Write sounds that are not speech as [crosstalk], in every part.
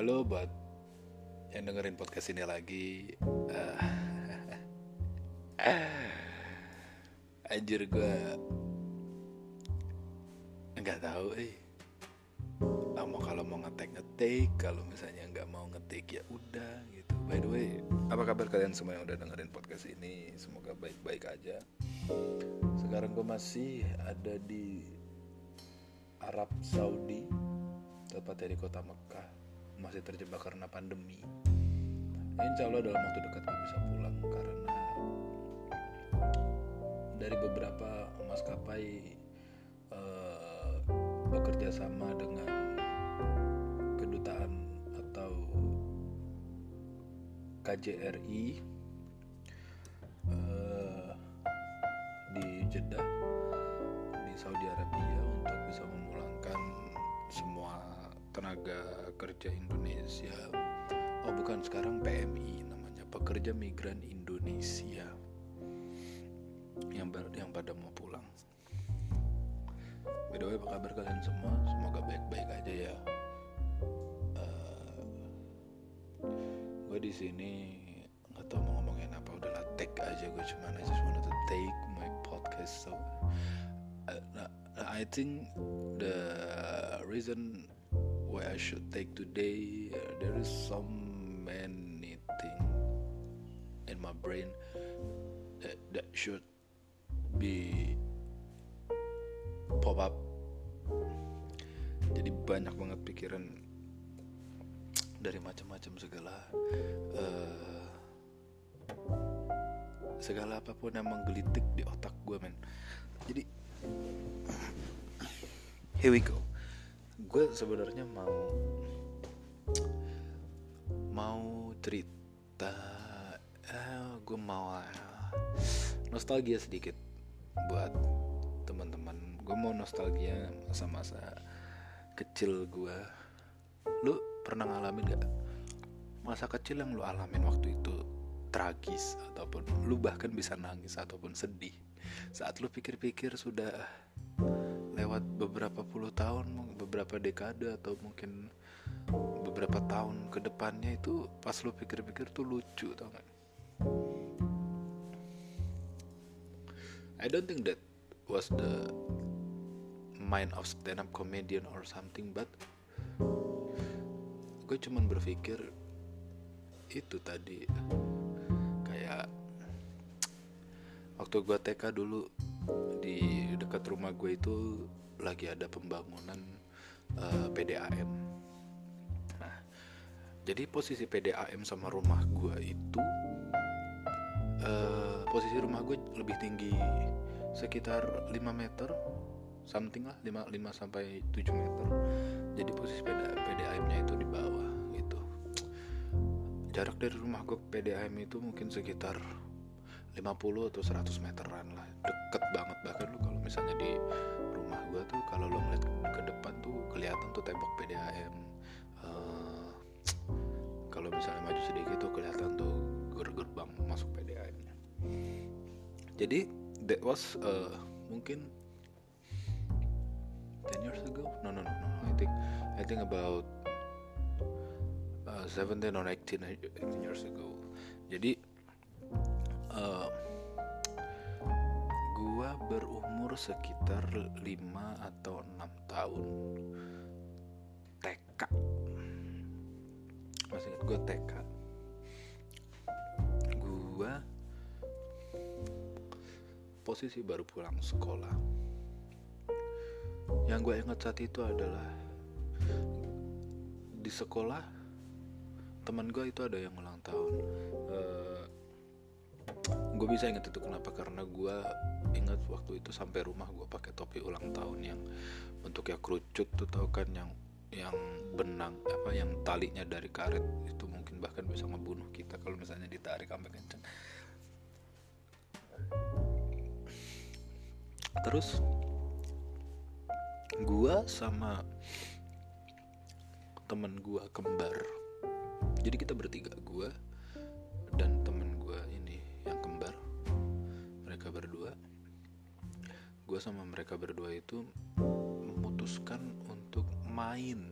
Halo buat yang dengerin podcast ini lagi. Uh, anjir gue nggak tahu eh. Mau kalau mau ngetek ngetik, kalau misalnya nggak mau ngetik ya udah gitu. By the way, apa kabar kalian semua yang udah dengerin podcast ini? Semoga baik-baik aja. Sekarang gue masih ada di Arab Saudi, tepatnya di kota Mekah masih terjebak karena pandemi. Ya, insya Allah dalam waktu dekat gue bisa pulang karena dari beberapa maskapai uh, bekerja sama dengan kedutaan atau KJRI eh, di Jeddah di Saudi Arabia untuk bisa memulangkan semua tenaga kerja Indonesia. Oh bukan sekarang PMI namanya pekerja migran Indonesia. Yang ber, yang pada mau pulang. By the way apa kabar kalian semua? Semoga baik-baik aja ya. Uh, eh, gue di sini nggak tahu mau ngomongin apa udahlah take aja. Gue cuman I just wanted to take my podcast. So uh, I think the reason why I should take today. There is so many things in my brain that, that should be pop up. Jadi banyak banget pikiran dari macam-macam segala uh, segala apa pun yang menggelitik di otak gue men. Jadi here we go gue sebenarnya mau mau cerita eh, gue mau uh, nostalgia sedikit buat teman-teman. Gue mau nostalgia masa-masa kecil gue lu pernah ngalamin gak masa kecil yang lu alamin waktu itu tragis ataupun lu bahkan bisa nangis ataupun sedih? Saat lu pikir-pikir sudah lewat beberapa puluh tahun beberapa dekade atau mungkin beberapa tahun ke depannya itu pas lu pikir-pikir tuh lucu tau gak I don't think that was the mind of stand up comedian or something but gue cuman berpikir itu tadi. Kayak waktu gue TK dulu di dekat rumah gue itu lagi ada pembangunan uh, eh, PDAM. Nah, jadi posisi PDAM sama rumah gue itu uh, posisi rumah gue lebih tinggi sekitar 5 meter something lah 5, 5 sampai 7 meter. Jadi posisi PDAM-nya itu di bawah gitu. Jarak dari rumah gue ke PDAM itu mungkin sekitar 50 atau 100 meteran lah deket banget bahkan lu kalau misalnya di tuh kalau lo ngeliat ke depan tuh kelihatan tuh tembok PDAM uh, eh, kalau misalnya maju sedikit tuh kelihatan tuh gerbang masuk PDAM jadi that was uh, mungkin 10 years ago? No no no no I think I think about uh, 17 or 18, 18 years ago. Jadi uh, gua berumur sekitar 5 atau 6 tahun. TK masih ingat gue TK gua posisi baru pulang sekolah. Yang gue ingat saat itu adalah di sekolah teman gue itu ada yang ulang tahun. Uh, gue bisa inget itu kenapa? Karena gue ingat waktu itu sampai rumah gue pakai topi ulang tahun yang bentuknya kerucut tuh tau kan yang yang benang apa yang talinya dari karet. Itu mungkin bahkan bisa ngebunuh kita kalau misalnya ditarik sampai kenceng. Terus gue sama temen gue kembar. Jadi kita bertiga gue gue sama mereka berdua itu memutuskan untuk main.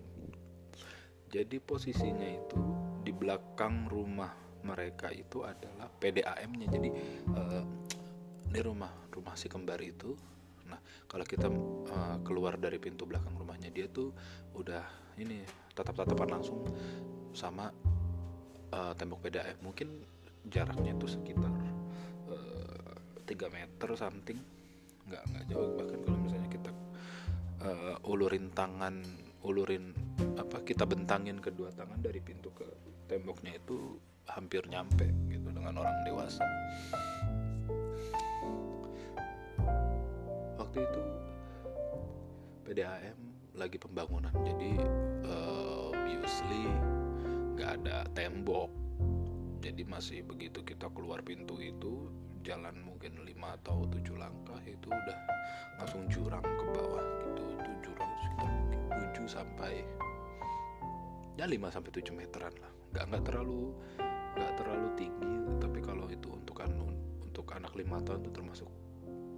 Jadi posisinya itu di belakang rumah mereka itu adalah PDAM-nya jadi uh, di rumah rumah si kembar itu. Nah kalau kita uh, keluar dari pintu belakang rumahnya dia tuh udah ini tatap-tatapan langsung sama uh, tembok PDAM mungkin jaraknya itu sekitar uh, 3 meter something nggak nggak jauh. Bahkan kalau misalnya kita uh, ulurin tangan ulurin apa kita bentangin kedua tangan dari pintu ke temboknya itu hampir nyampe gitu dengan orang dewasa. Waktu itu PDAM lagi pembangunan jadi uh, nggak ada tembok. Jadi masih begitu kita keluar pintu itu jalan mungkin 5 atau 7 langkah itu udah langsung jurang ke bawah gitu itu jurang sekitar 7 sampai ya 5 sampai 7 meteran lah. Nggak nggak terlalu nggak terlalu tinggi tapi kalau itu untuk anu untuk anak lima tahun itu termasuk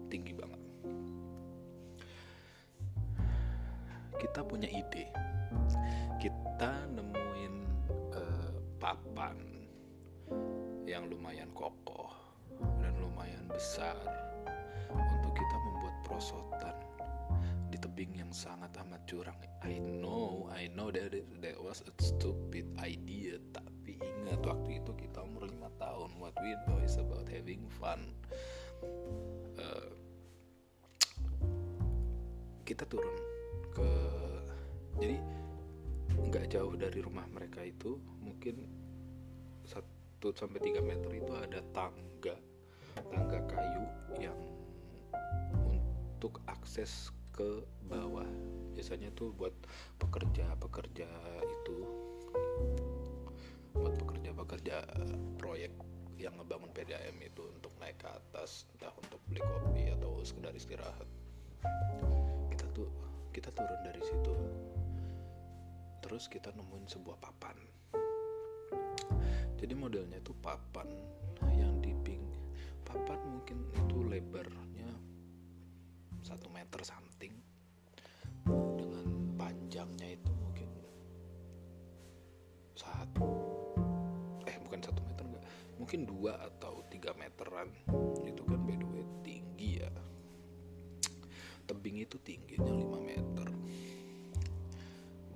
tinggi banget. Kita punya ide. Kita nemuin uh, papan yang lumayan dan lumayan besar untuk kita membuat perosotan di tebing yang sangat amat curang. I know, I know that that was a stupid idea, tapi ingat waktu itu kita umur lima tahun. What we know is about having fun. Uh, kita turun ke jadi nggak jauh dari rumah mereka itu mungkin 1 sampai 3 meter itu ada tangga tangga kayu yang untuk akses ke bawah. Biasanya tuh buat pekerja-pekerja itu buat pekerja-pekerja proyek yang ngebangun PDAM itu untuk naik ke atas entah untuk beli kopi atau sekedar istirahat. Kita tuh kita turun dari situ. Terus kita nemuin sebuah papan. Jadi modelnya itu papan papan mungkin itu lebarnya satu meter something. Dengan panjangnya itu mungkin satu eh bukan satu meter enggak mungkin dua atau tiga meteran. Itu kan by the way tinggi ya. Tebing itu tingginya 5 meter.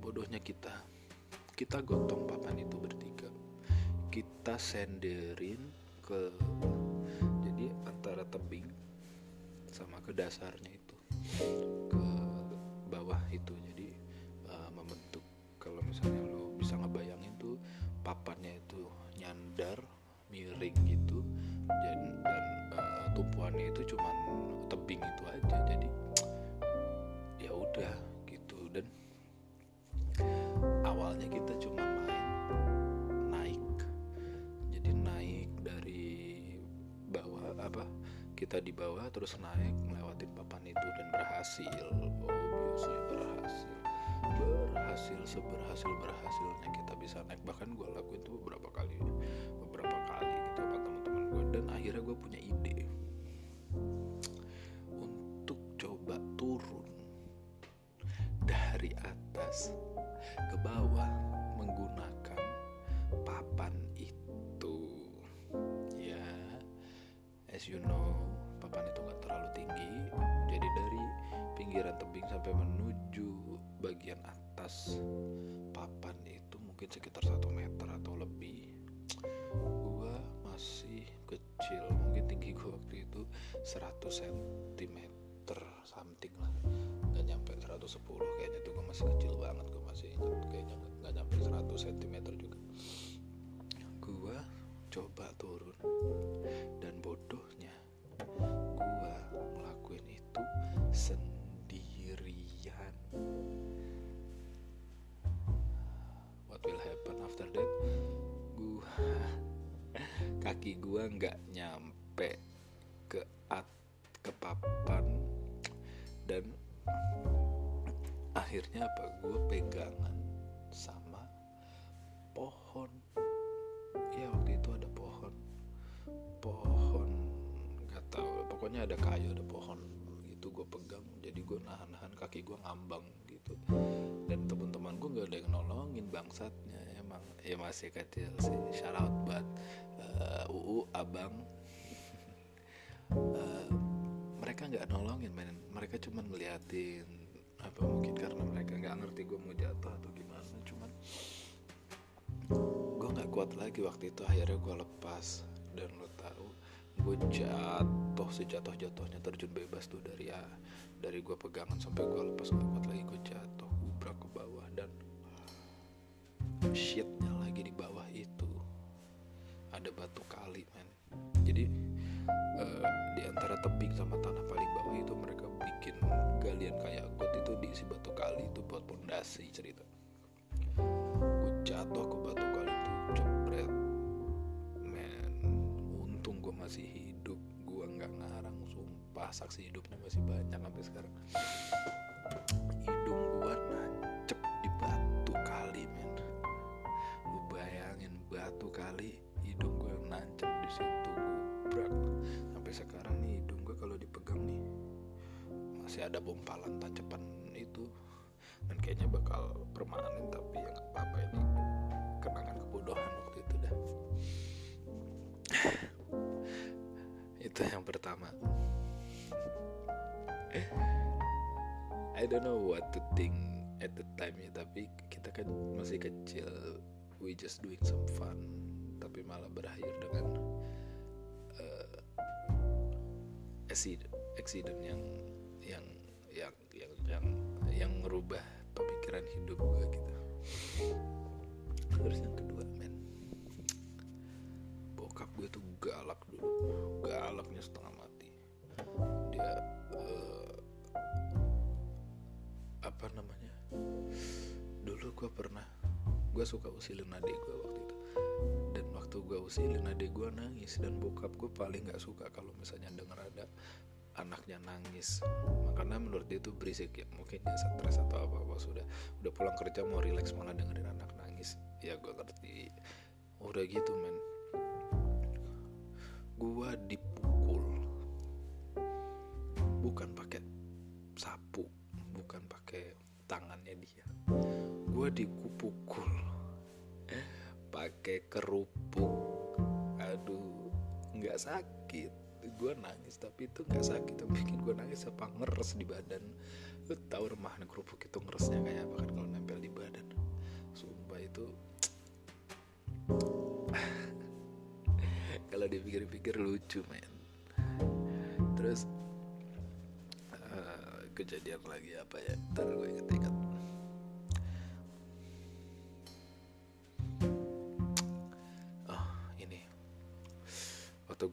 Bodohnya kita kita gotong papan itu bertiga. Kita senderin ke dasarnya itu ke bawah itu. Jadi uh, membentuk kalau misalnya lo bisa ngebayangin tuh papannya itu nyandar miring gitu dan, dan uh, tumpuannya itu cuman tebing itu aja. Jadi ya udah gitu. Dan awalnya kita cuma main naik. Jadi naik dari bawah apa kita di bawah terus naik papan itu dan berhasil. Obviously berhasil. Berhasil seberhasil berhasilnya kita bisa naik. Bahkan gue lakuin itu beberapa kali beberapa kali gitu sama teman-teman gue dan akhirnya gue punya ide. Untuk coba turun dari atas ke bawah menggunakan papan itu. Ya as you know papan itu gak terlalu tinggi jadi dari pinggiran tebing sampai menuju bagian atas papan itu mungkin sekitar satu meter atau lebih. Gua masih kecil mungkin tinggi gua waktu itu 100 cm something lah. Nggak nyampe 110 kayaknya tuh gua masih kecil banget gua masih ingat kayaknya nggak nyampe 100 cm juga. Gua coba turun dan gua ngelakuin itu sendirian. What will happen after that? Gua [laughs] kaki gua nggak nyampe ke at ke papan. Dan akhirnya apa? Gue pegangan pokoknya ada kayu ada pohon itu gue pegang. Jadi gue nahan-nahan kaki gue ngambang gitu. Dan teman-teman gue nggak ada yang nolongin bang bangsatnya. Emang ya masih kecil sih. Shout out buat uh, uu abang. Uh, mereka nggak nolongin men. Mereka cuma ngeliatin apa mungkin karena mereka nggak ngerti gue mau jatuh atau gimana. Cuman gue nggak kuat lagi waktu itu. Akhirnya gue lepas. Dan lo tahu gue jatuh sejatuh jatuhnya terjun bebas tuh dari ya dari gue pegangan sampai gue lepas gak kuat lagi gue jatuh gubrak ke bawah dan shitnya lagi di bawah itu. Ada batu kali men. Jadi uh, di antara tebing sama tanah paling bawah itu mereka bikin galian kayak got itu diisi batu kali itu buat pondasi cerita. Gue jatuh ke batu kali masih hidup. Gue nggak ngarang sumpah. Saksi hidupnya masih banyak sampai sekarang. Hidung gue nancep di batu kali men. Lu bayangin batu kali hidung gue nancep di situ gubrak. Sampai sekarang nih hidung gue kalau dipegang nih masih ada bompalan tancepan itu. Dan kayaknya bakal permanen I don't know what to think at the time ya tapi kita kan masih kecil we just doing some fun tapi malah berakhir dengan uh, accident accident yang yang yang yang yang yang merubah pemikiran hidup gue gitu. Terus yang kedua men bokap gue tuh galak dulu galaknya setengah mati. Dia uh, gue pernah gue suka usilin adik gue waktu itu. Dan waktu gue usilin adik gue nangis dan bokap gue paling nggak suka kalau misalnya denger ada anaknya nangis. Makanya menurut dia itu berisik ya mungkin dia stres atau apa apa sudah udah pulang kerja mau relax malah dengerin anak nangis. Ya gue ngerti. Udah gitu men. Gue dipukul. Bukan pakai gue dikupukul pakai kerupuk. Aduh nggak sakit. Gue nangis tapi itu nggak sakit. Tapi bikin gue nangis apa ngeres di badan. Lu tahu remahan kerupuk itu ngeresnya kayak apa kan kalau nempel di badan? Sumpah itu [tsk] kalau dipikir-pikir lucu men. Terus uh, kejadian lagi apa ya? Ntar gue inget-inget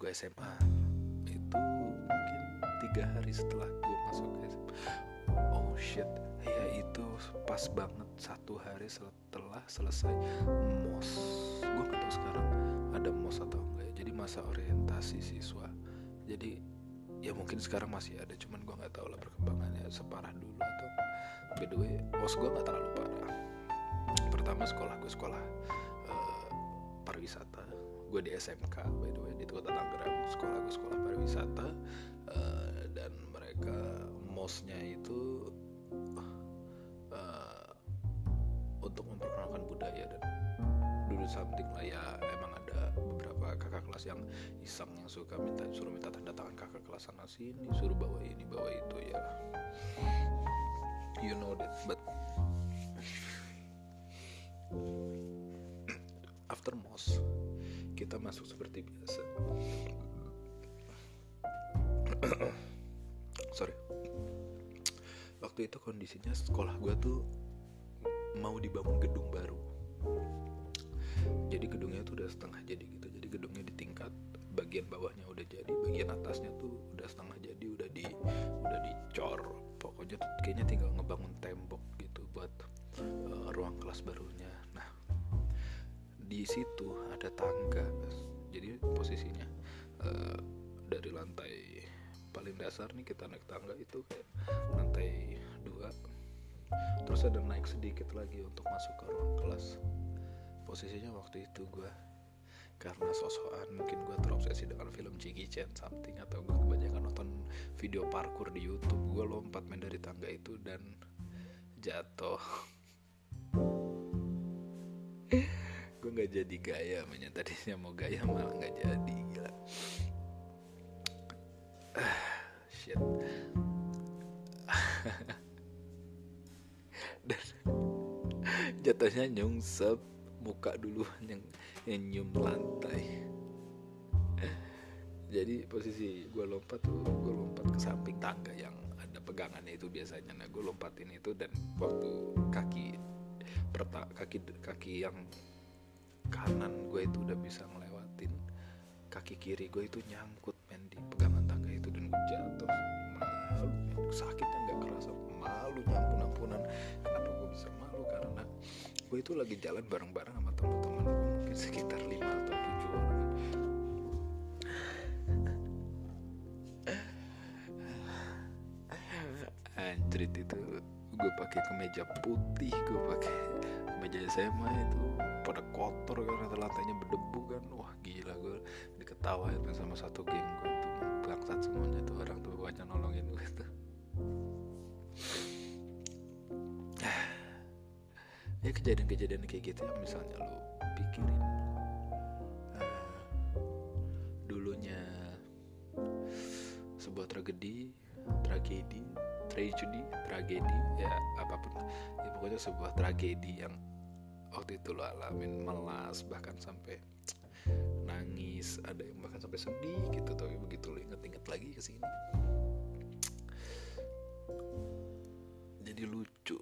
gue SMA itu mungkin tiga hari setelah gue masuk SMA oh shit. Ya itu pas banget satu hari setelah selesai mos gue nggak tahu sekarang ada mos atau enggak ya. jadi masa orientasi siswa. Jadi ya mungkin sekarang masih ada cuman gue nggak tahu lah perkembangannya separah dulu atau by the way mos gue nggak terlalu parah. Pertama sekolah gue sekolah uh, pariwisata gue di SMK by the way di kota Tangerang sekolah gue sekolah pariwisata uh, dan mereka mosnya itu uh, untuk memperkenalkan budaya dan dulu something lah ya emang ada beberapa kakak kelas yang iseng yang suka minta suruh minta tanda tangan kakak kelas sana sini suruh bawa ini bawa itu ya. You know that but [coughs] after mos kita masuk seperti biasa. [clears throat] Sorry. Waktu itu kondisinya sekolah gue tuh mau dibangun gedung baru. Jadi gedungnya tuh udah setengah jadi gitu. Jadi gedungnya di tingkat bagian bawahnya udah jadi bagian atasnya tuh udah setengah jadi udah di udah dicor. Pokoknya tuh kayaknya tinggal ngebangun tembok gitu buat uh, ruang kelas barunya di situ ada tangga. Jadi posisinya uh, dari lantai paling dasar nih kita naik tangga itu kayak lantai dua. Terus ada naik sedikit lagi untuk masuk ke ruang kelas. Posisinya waktu itu gue karena sosokan mungkin gue terobsesi dengan film Jackie Chan something atau gue kebanyakan nonton video parkour di YouTube. Gue lompat main dari tangga itu dan jatuh [laughs] gue nggak jadi gaya mainnya tadinya mau gaya malah nggak jadi gila. Shit. [laughs] Dan jatuhnya nyungsep muka dulu yang yang nyium lantai. Jadi posisi gue lompat tuh gue lompat ke samping tangga yang ada pegangannya itu biasanya. Nah gue lompatin itu dan waktu kaki perta kaki kaki yang kanan gue itu udah bisa ngelewatin kaki kiri gue itu nyangkut men di pegangan tangga itu dan gue jatuh. Malu sakitnya nggak kerasa malu nyampun ampunan kenapa gue bisa malu? Karena gue itu lagi jalan bareng-bareng sama teman-teman gue mungkin sekitar lima atau tujuh orang. Anjrit itu gue pakai kemeja putih gue pakai kemeja SMA itu pada kotor karena lantainya berdebu kan. Wah gila gue diketawain sama satu geng gue tuh bangsat semuanya tuh orang tuh banyak nolongin gue tuh. [sighs] Ya kejadian-kejadian kayak gitu ya misalnya lo pikirin. Uh, dulunya sebuah tragedi tragedi tragedi tragedi ya apa pun. Ya pokoknya sebuah tragedi yang waktu itu lo alamin melas bahkan sampai nangis ada yang bahkan sampai sedih gitu tapi begitu lo inget-inget lagi ke sini jadi lucu.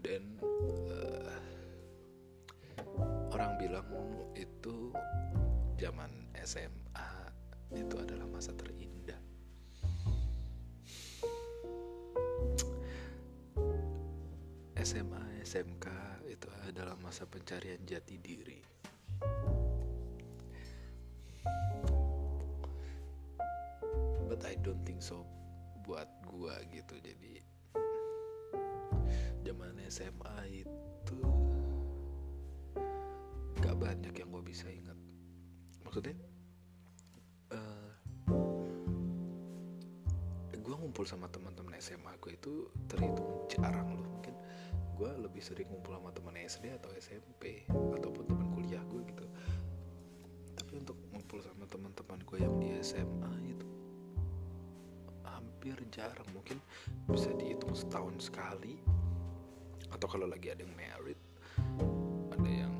Dan uh, orang bilang itu zaman SMA itu adalah masa terindah. SMA SMK itu adalah masa pencarian jati diri. But I don't think so buat gua gitu. Jadi zaman SMA itu gak banyak yang gue bisa ingat. Maksudnya ngumpul sama teman-teman SMA gue itu terhitung jarang loh. Mungkin gue lebih sering ngumpul sama teman SD atau SMP ataupun teman kuliah gue gitu. Tapi untuk ngumpul sama teman-teman gue yang di SMA itu hampir jarang. Mungkin bisa dihitung setahun sekali. Atau kalau lagi ada yang married ada yang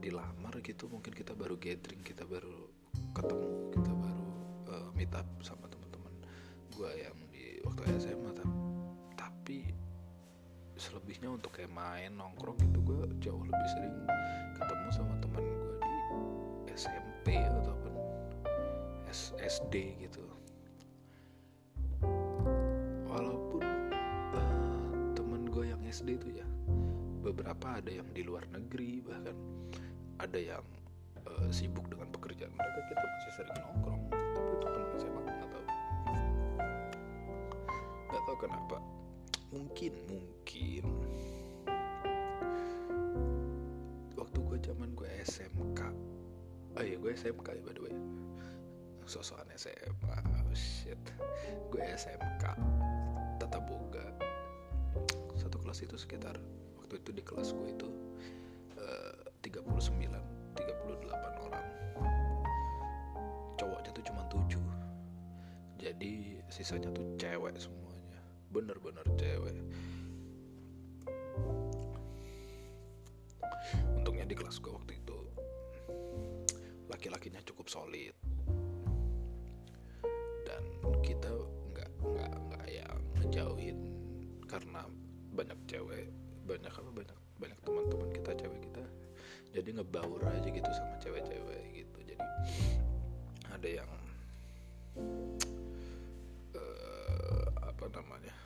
dilamar gitu mungkin kita baru gathering kita baru ketemu kita baru uh, meet up sama teman-teman gue yang selebihnya untuk kayak main nongkrong gitu gue jauh lebih sering ketemu sama teman gue di SMP ataupun SD gitu. Walaupun uh, temen gue yang SD itu ya beberapa ada yang di luar negeri bahkan ada yang uh, sibuk dengan pekerjaan mereka kita masih sering nongkrong. Tapi untuk teman SMA nggak tahu. Nggak tahu kenapa. Mungkin mungkin oh iya gue SMK ya by the way. Sosokan SMA oh shit. Gue SMK tata boga satu kelas itu sekitar waktu itu di kelas gue itu uh, 39 38 orang. Cowoknya tuh cuma 7 jadi sisanya tuh cewek semuanya. Bener-bener cewek. Untungnya di kelas gue laki-lakinya cukup solid. Dan kita nggak nggak nggak yang ngejauhin karena banyak cewek banyak apa banyak banyak teman-teman kita cewek kita. Jadi ngebaur aja gitu sama cewek-cewek gitu. Jadi ada yang uh, apa namanya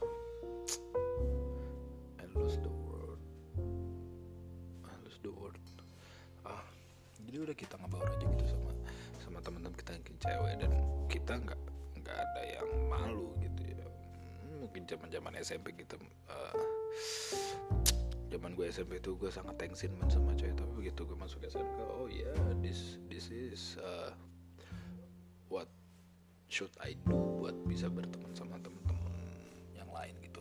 I lose the word I lose the word jadi udah kita ngebaur aja gitu sama sama teman-teman kita yang cewek. Dan kita nggak nggak ada yang malu gitu ya. Hmm, mungkin zaman zaman SMP gitu uh, zaman gue SMP itu gue sangat thanksin man sama cewek. Tapi begitu gue masuk SMK oh ya yeah, this this is uh, what should I do buat bisa berteman sama teman-teman yang lain gitu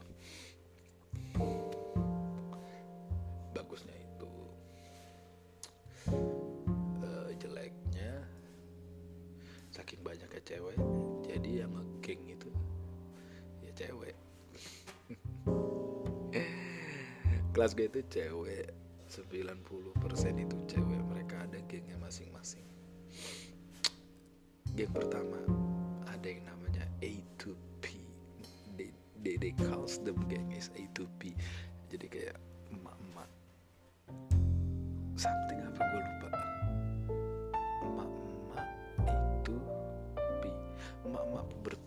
cewek. [laughs] Kelas gue itu cewek. 90% itu cewek. Mereka ada gengnya masing-masing. Geng pertama ada yang namanya A2P they, they, they calls them gang is A2P jadi kayak emak-emak. Something apa gue lupa. Emak-emak A2P emak-emak pubertas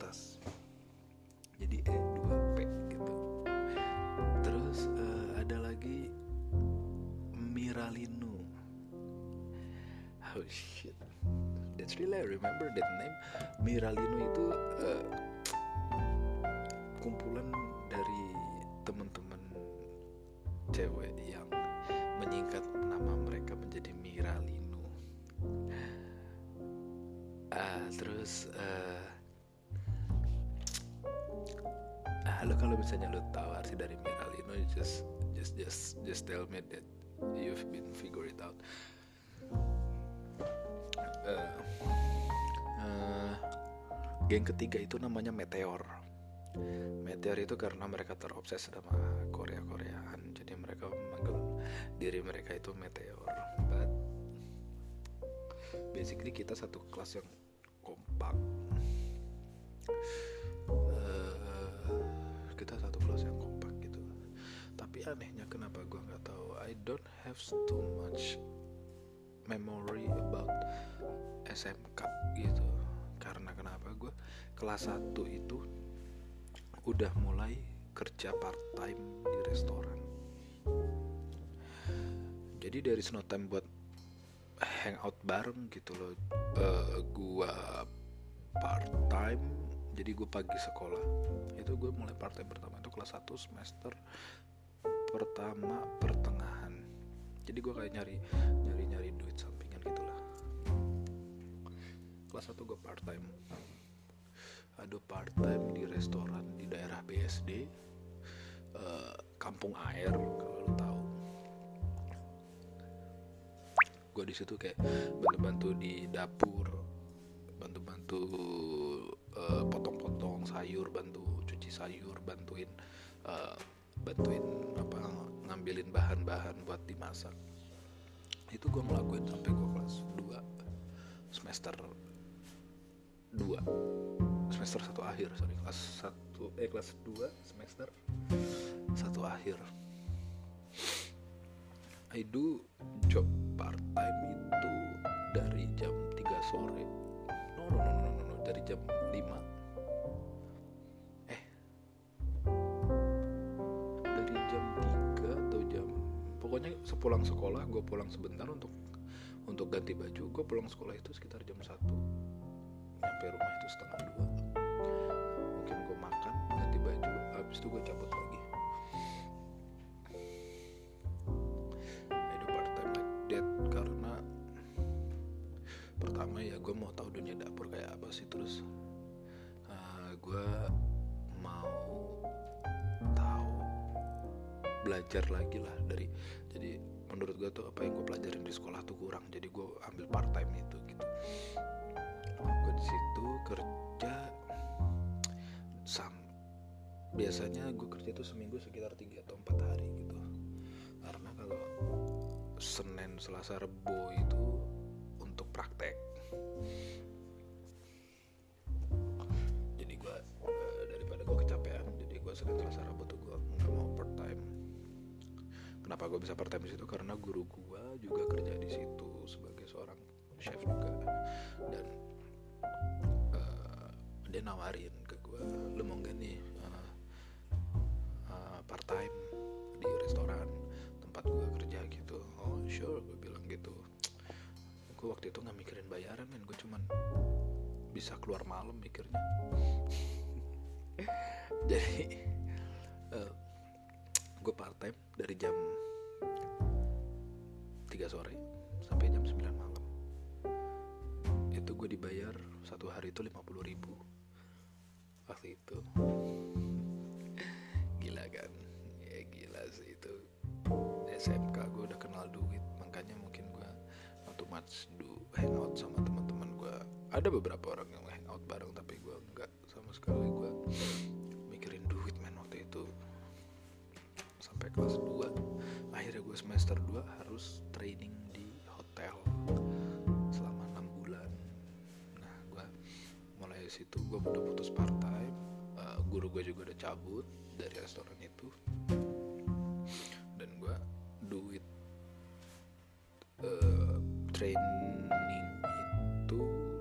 really I remember that name? Miralino itu uh, kumpulan dari teman-teman cewek yang menyingkat nama mereka menjadi Miralino. Uh, terus uh, lo kalau misalnya lo tahu arti dari Miralino just just just just tell me that you've been figure it out geng ketiga itu namanya Meteor. Meteor itu karena mereka terobses sama Korea Koreaan jadi mereka memanggil diri mereka itu Meteor. But basically kita satu kelas yang kompak. Uh, kita satu kelas yang kompak gitu. Tapi anehnya kenapa gue nggak tahu? I don't have too much memory about SMK kelas 1 itu udah mulai kerja part time di restoran. Jadi dari snow time buat hangout bareng gitu loh. Uh, gue part time jadi gue pagi sekolah. Itu gue mulai part time pertama itu kelas 1 semester pertama pertengahan. Jadi gue kayak nyari nyari nyari duit sampingan gitulah kelas 1 gue part time ada part time di restoran di daerah BSD uh, Kampung Air kalau lo tahu. Gue di situ kayak bantu-bantu di dapur bantu-bantu uh, potong-potong sayur bantu cuci sayur bantuin uh, bantuin apa ngambilin bahan-bahan buat dimasak. Itu gue ngelakuin sampai gue kelas 2 semester 2 semester satu akhir sorry kelas satu eh kelas 2 semester satu akhir. I do job part time itu dari jam 3 sore. No no no no no, no. dari jam 5 eh. Dari jam 3 atau jam pokoknya sepulang sekolah gue pulang sebentar untuk untuk ganti baju. Gue pulang sekolah itu sekitar jam 1 nyampe rumah itu setengah dua habis itu gue cabut lagi. I do part time like that karena pertama ya gue mau tahu dunia dapur kayak apa sih terus uh, gue mau tahu belajar lagi lah dari jadi menurut gue tuh apa yang gue pelajarin di sekolah tuh kurang jadi gue ambil part time itu gitu. Gue di situ kerja biasanya gue kerja tuh seminggu sekitar tiga atau empat hari gitu. Karena kalau senin selasa rebo itu untuk praktek. Jadi gue uh, daripada gue kecapean jadi gue senin selasa rebo tuh gue nggak mau part time. Kenapa gue bisa part time di situ? Karena guru gue juga kerja di situ sebagai seorang chef juga. Dan uh, dia nawarin time di restoran tempat gue kerja gitu. Oh sure gue bilang gitu. Gue waktu itu nggak mikirin bayaran men. Gue cuman bisa keluar malam mikirnya. [laughs] Jadi uh, gue part time dari jam 3 sore sampai jam 9 malam. Itu gue dibayar satu hari itu 50 ribu. Waktu itu. Gila kan sih itu SMK gue udah kenal duit makanya mungkin gue waktu match do hangout sama teman-teman gue ada beberapa orang yang hangout bareng tapi gue nggak sama sekali. Gue mikirin duit men waktu itu. Sampai kelas 2 akhirnya gue semester 2 harus training di hotel selama enam bulan. Nah gue mulai situ gue udah putus part time. Uh, guru gue juga udah cabut dari restoran itu gue duit uh, training itu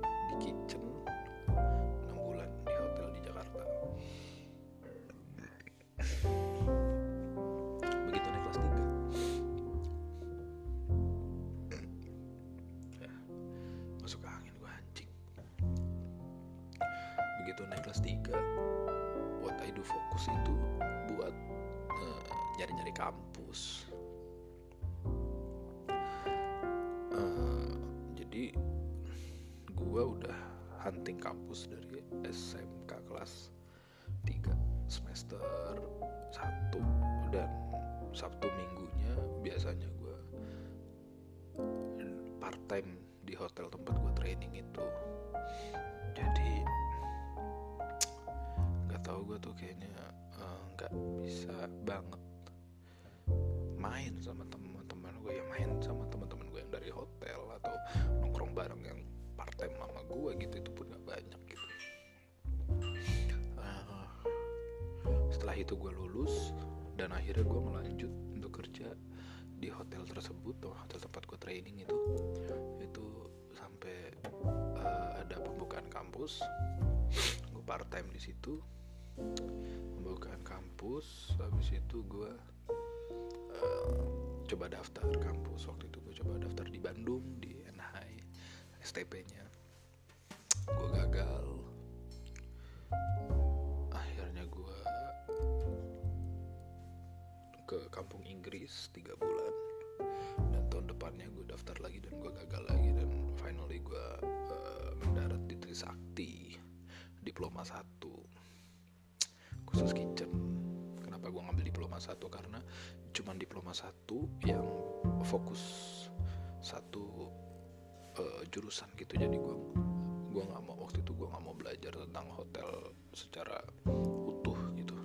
di kitchen 6 bulan di hotel di Jakarta. Begitu naik kelas 3 ya, masuk angin gue anjing. Begitu naik kelas 3 what I do fokus itu buat nyari-nyari kampus. Eh, jadi gue udah hunting kampus dari SMK kelas 3 semester 1 dan Sabtu minggunya biasanya gue part time di hotel tempat gue training itu. Jadi nggak tahu gue tuh kayaknya eh, nggak bisa banget main sama teman-teman gue ya main sama teman-teman gue yang dari hotel atau nongkrong bareng yang part time sama gue gitu itu pun gak banyak gitu. Eh, setelah itu gue lulus dan akhirnya gue melanjut untuk kerja di hotel tersebut atau hotel tempat gue training itu. Itu sampai eh, ada pembukaan kampus. Gue part time di situ. Pembukaan kampus habis itu gue coba daftar kampus waktu itu gue coba daftar di Bandung di NHI STP-nya gue gagal. Akhirnya gue ke kampung Inggris tiga bulan. Dan tahun depannya gue daftar lagi dan gue gagal lagi. Dan finally gue eh, mendarat di Trisakti diploma 1 khusus kitchen kenapa gue ngambil diploma 1 karena cuman diploma 1 yang fokus satu eh, jurusan gitu. Jadi gue gua nggak mau waktu itu gue nggak mau belajar tentang hotel secara utuh gitu.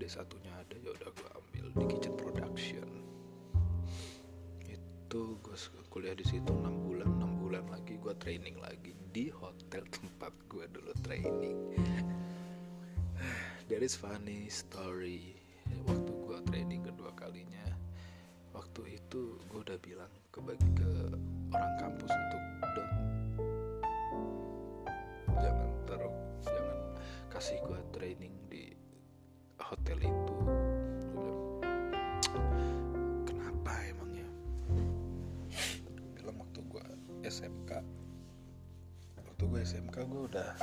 D satunya ada ya udah gue ambil di kitchen production. Itu gue kuliah di situ 6 bulan 6 bulan lagi gue training lagi di hotel tempat gue dulu training there is funny story. Waktu gue training kedua kalinya waktu itu gue udah bilang ke ke orang kampus untuk don't jangan taruh jangan kasih gue training di hotel itu. Kenapa emangnya bilang waktu gue SMK waktu gue SMK gue udah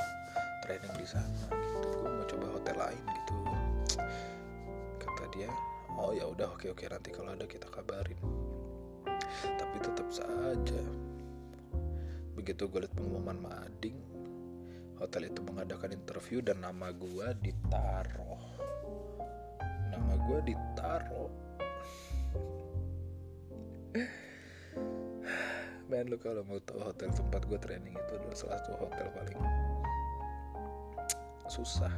training di sana gitu. Gue mau coba hotel lain gitu. Kata dia oh ya udah oke oke nanti kalau ada kita kabarin. Tapi tetap saja. Begitu gue liat pengumuman mading hotel itu mengadakan interview dan nama gue ditaruh. Nama gue ditaruh. Men lu kalau mau tahu hotel tempat gue training itu adalah salah satu hotel paling susah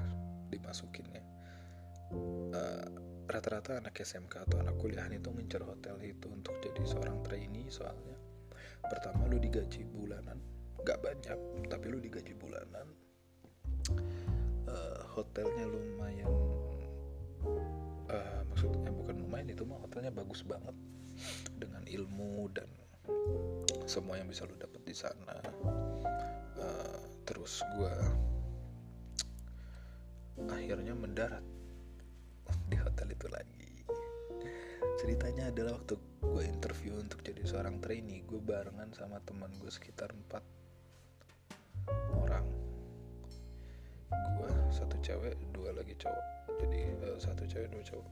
dimasukinnya Eh, rata-rata anak SMK atau anak kuliahan itu ngincer hotel itu untuk jadi seorang trainee soalnya. Pertama lu digaji bulanan gak banyak tapi lu digaji bulanan. Eh, hotelnya lumayan eh, maksudnya bukan lumayan itu mah hotelnya bagus banget. Dengan ilmu dan semua yang bisa lu dapat di sana. Eh, terus gua akhirnya mendarat. Di hotel itu lagi. Ceritanya adalah waktu gue interview untuk jadi seorang trainee gue barengan sama teman gue sekitar empat orang. Gue satu cewek dua lagi cowok. Jadi eh, satu cewek dua cowok.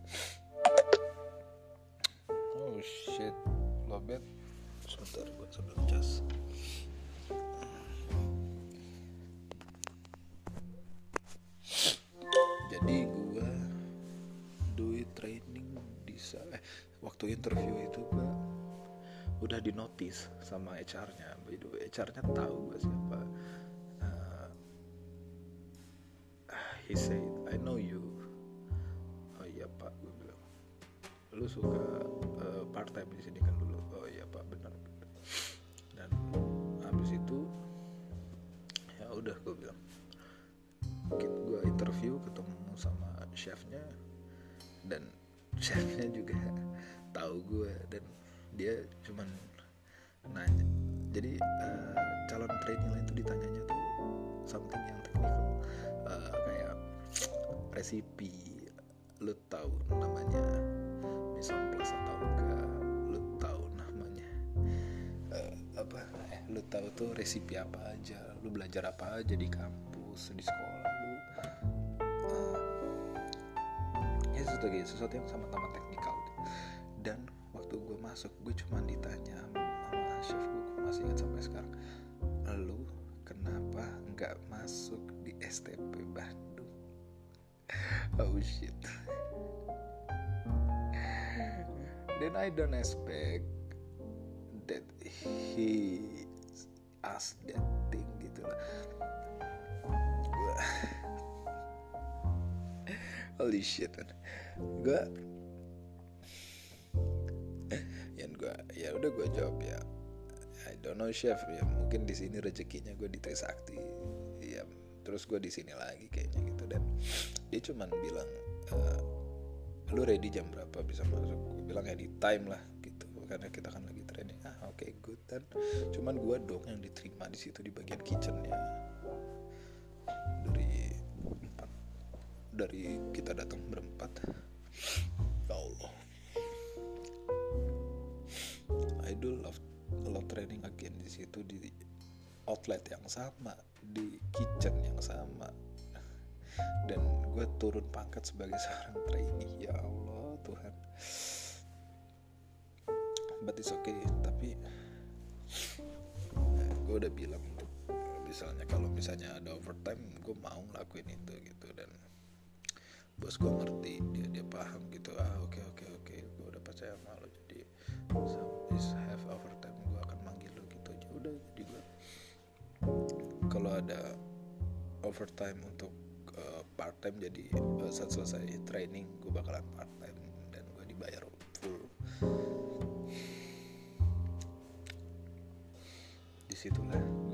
Oh shit. Lobet. Sebentar gue sambil cas waktu interview itu gue udah di notice sama HR-nya by the way HR-nya tahu gue siapa. Uh, he said I know you. Oh iya pak gue bilang. Lu suka uh, part time di sini kan dulu? Oh iya pak benar dan habis itu ya udah gue bilang. Gue interview ketemu sama chefnya. Dan chefnya juga tahu gue dan dia cuman nanya. Jadi uh, calon trainee tuh ditanyanya tuh something yang teknikal uh, kayak resipi lu tahu namanya mission plus atau enggak lu tahu namanya uh, apa eh, lu tahu tuh resipi apa aja lu belajar apa aja di kampus di sekolah lu uh, ya sesuatu, sesuatu yang sama-sama teknikal dan waktu gue masuk gue cuma ditanya sama chef gue masih ingat sampai sekarang lu kenapa nggak masuk di STP Bandung? [laughs] Oh shit. [laughs] Then I don't expect that he asked that thing gitu lah. [laughs] Holy shit gue udah gue jawab ya I don't know chef ya mungkin di sini rezekinya gue di Trisakti ya terus gue di sini lagi kayaknya gitu dan dia cuman bilang e, lu ready jam berapa bisa masuk? Gue bilang ya di time lah gitu karena kita kan lagi training. Ah oke okay, good dan cuman gue dong yang diterima di situ di bagian kitchennya. Dari empat dari kita datang berempat. Ya Allah I do love training again. Di situ di outlet yang sama di kitchen yang sama. Dan gue turun pangkat sebagai [laughs] seorang trainee. Ya Allah Tuhan. But it's okay. Tapi ya, gue udah bilang misalnya kalau misalnya ada overtime gue mau lakuin itu gitu. Dan bos gue ngerti dia dia paham gitu. Ah oke okay, oke okay, oke okay. gue udah percaya sama lo jadi is have overtime gue akan manggil lo gitu aja. Udah jadi gue kalau ada overtime untuk uh, part time jadi uh, saat selesai training gue bakalan part time dan gue dibayar full. Di situlah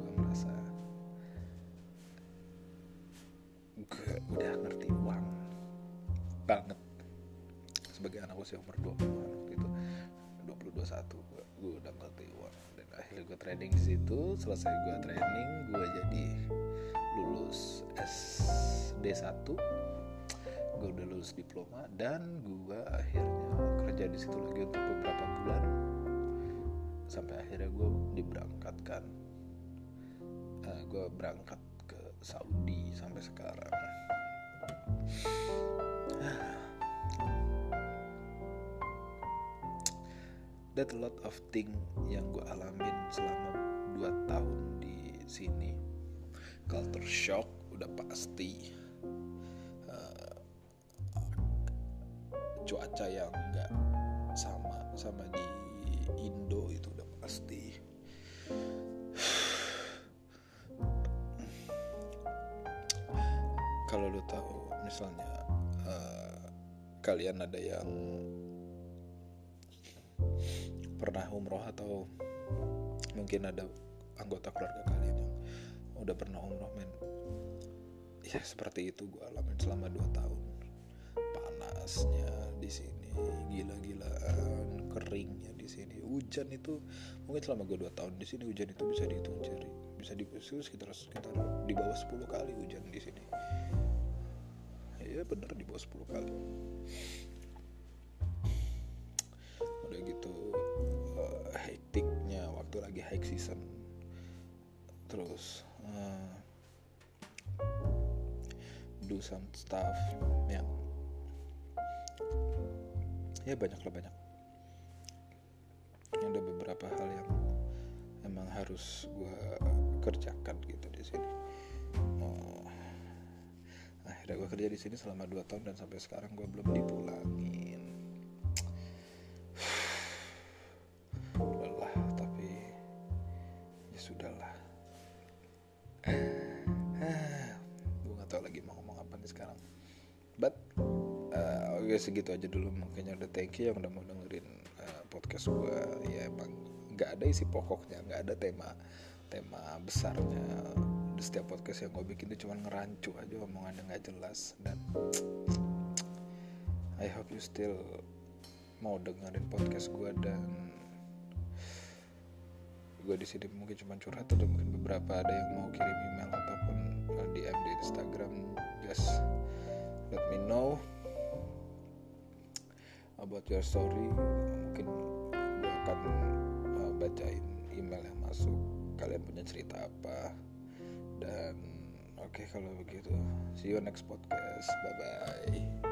usia umur 20 waktu itu. 20 21 gue, gue udah ngerti uang dan akhirnya gue training di situ selesai gue training gue jadi lulus SD 1 gue udah lulus diploma dan gue akhirnya kerja di situ lagi untuk beberapa bulan. Sampai akhirnya gue diberangkatkan. Uh, gue berangkat ke Saudi sampai sekarang that lot of thing yang gue alamin selama 2 tahun di sini. Culture shock udah pasti. Uh, cuaca yang nggak sama sama di Indo itu udah pasti. Kalau lu tahu misalnya uh, kalian ada yang pernah umroh atau mungkin ada anggota keluarga kalian yang udah pernah umroh men? Ya seperti itu gue alamin selama 2 tahun. Panasnya di sini gila-gilaan keringnya di sini. Hujan itu mungkin selama gue 2 tahun di sini hujan itu bisa dihitung jari. Bisa di sekitar sekitar di bawah 10 kali hujan di sini. Ya bener di bawah 10 kali. Udah gitu waktu lagi high season. Terus uh, do some stuff yang ya banyak lah banyak. Ada beberapa hal yang emang harus gue kerjakan gitu di sini. Oh, akhirnya gue kerja di sini selama 2 tahun dan sampai sekarang gue belum dipulangin segitu aja dulu. Makanya udah thank you yang udah mau dengerin uh, podcast gue ya emang nggak ada isi pokoknya nggak ada tema tema besarnya. Di setiap podcast yang gue bikin itu cuma ngerancu aja omongan yang nggak jelas. Dan I hope you still mau dengerin podcast gue dan gue di sini mungkin cuma curhat atau mungkin beberapa ada yang mau kirim email ataupun uh, DM di Instagram. Just let me know about your story mungkin gue akan uh, bacain email yang masuk. Kalian punya cerita apa? Dan oke okay, kalau begitu see you next podcast. Bye bye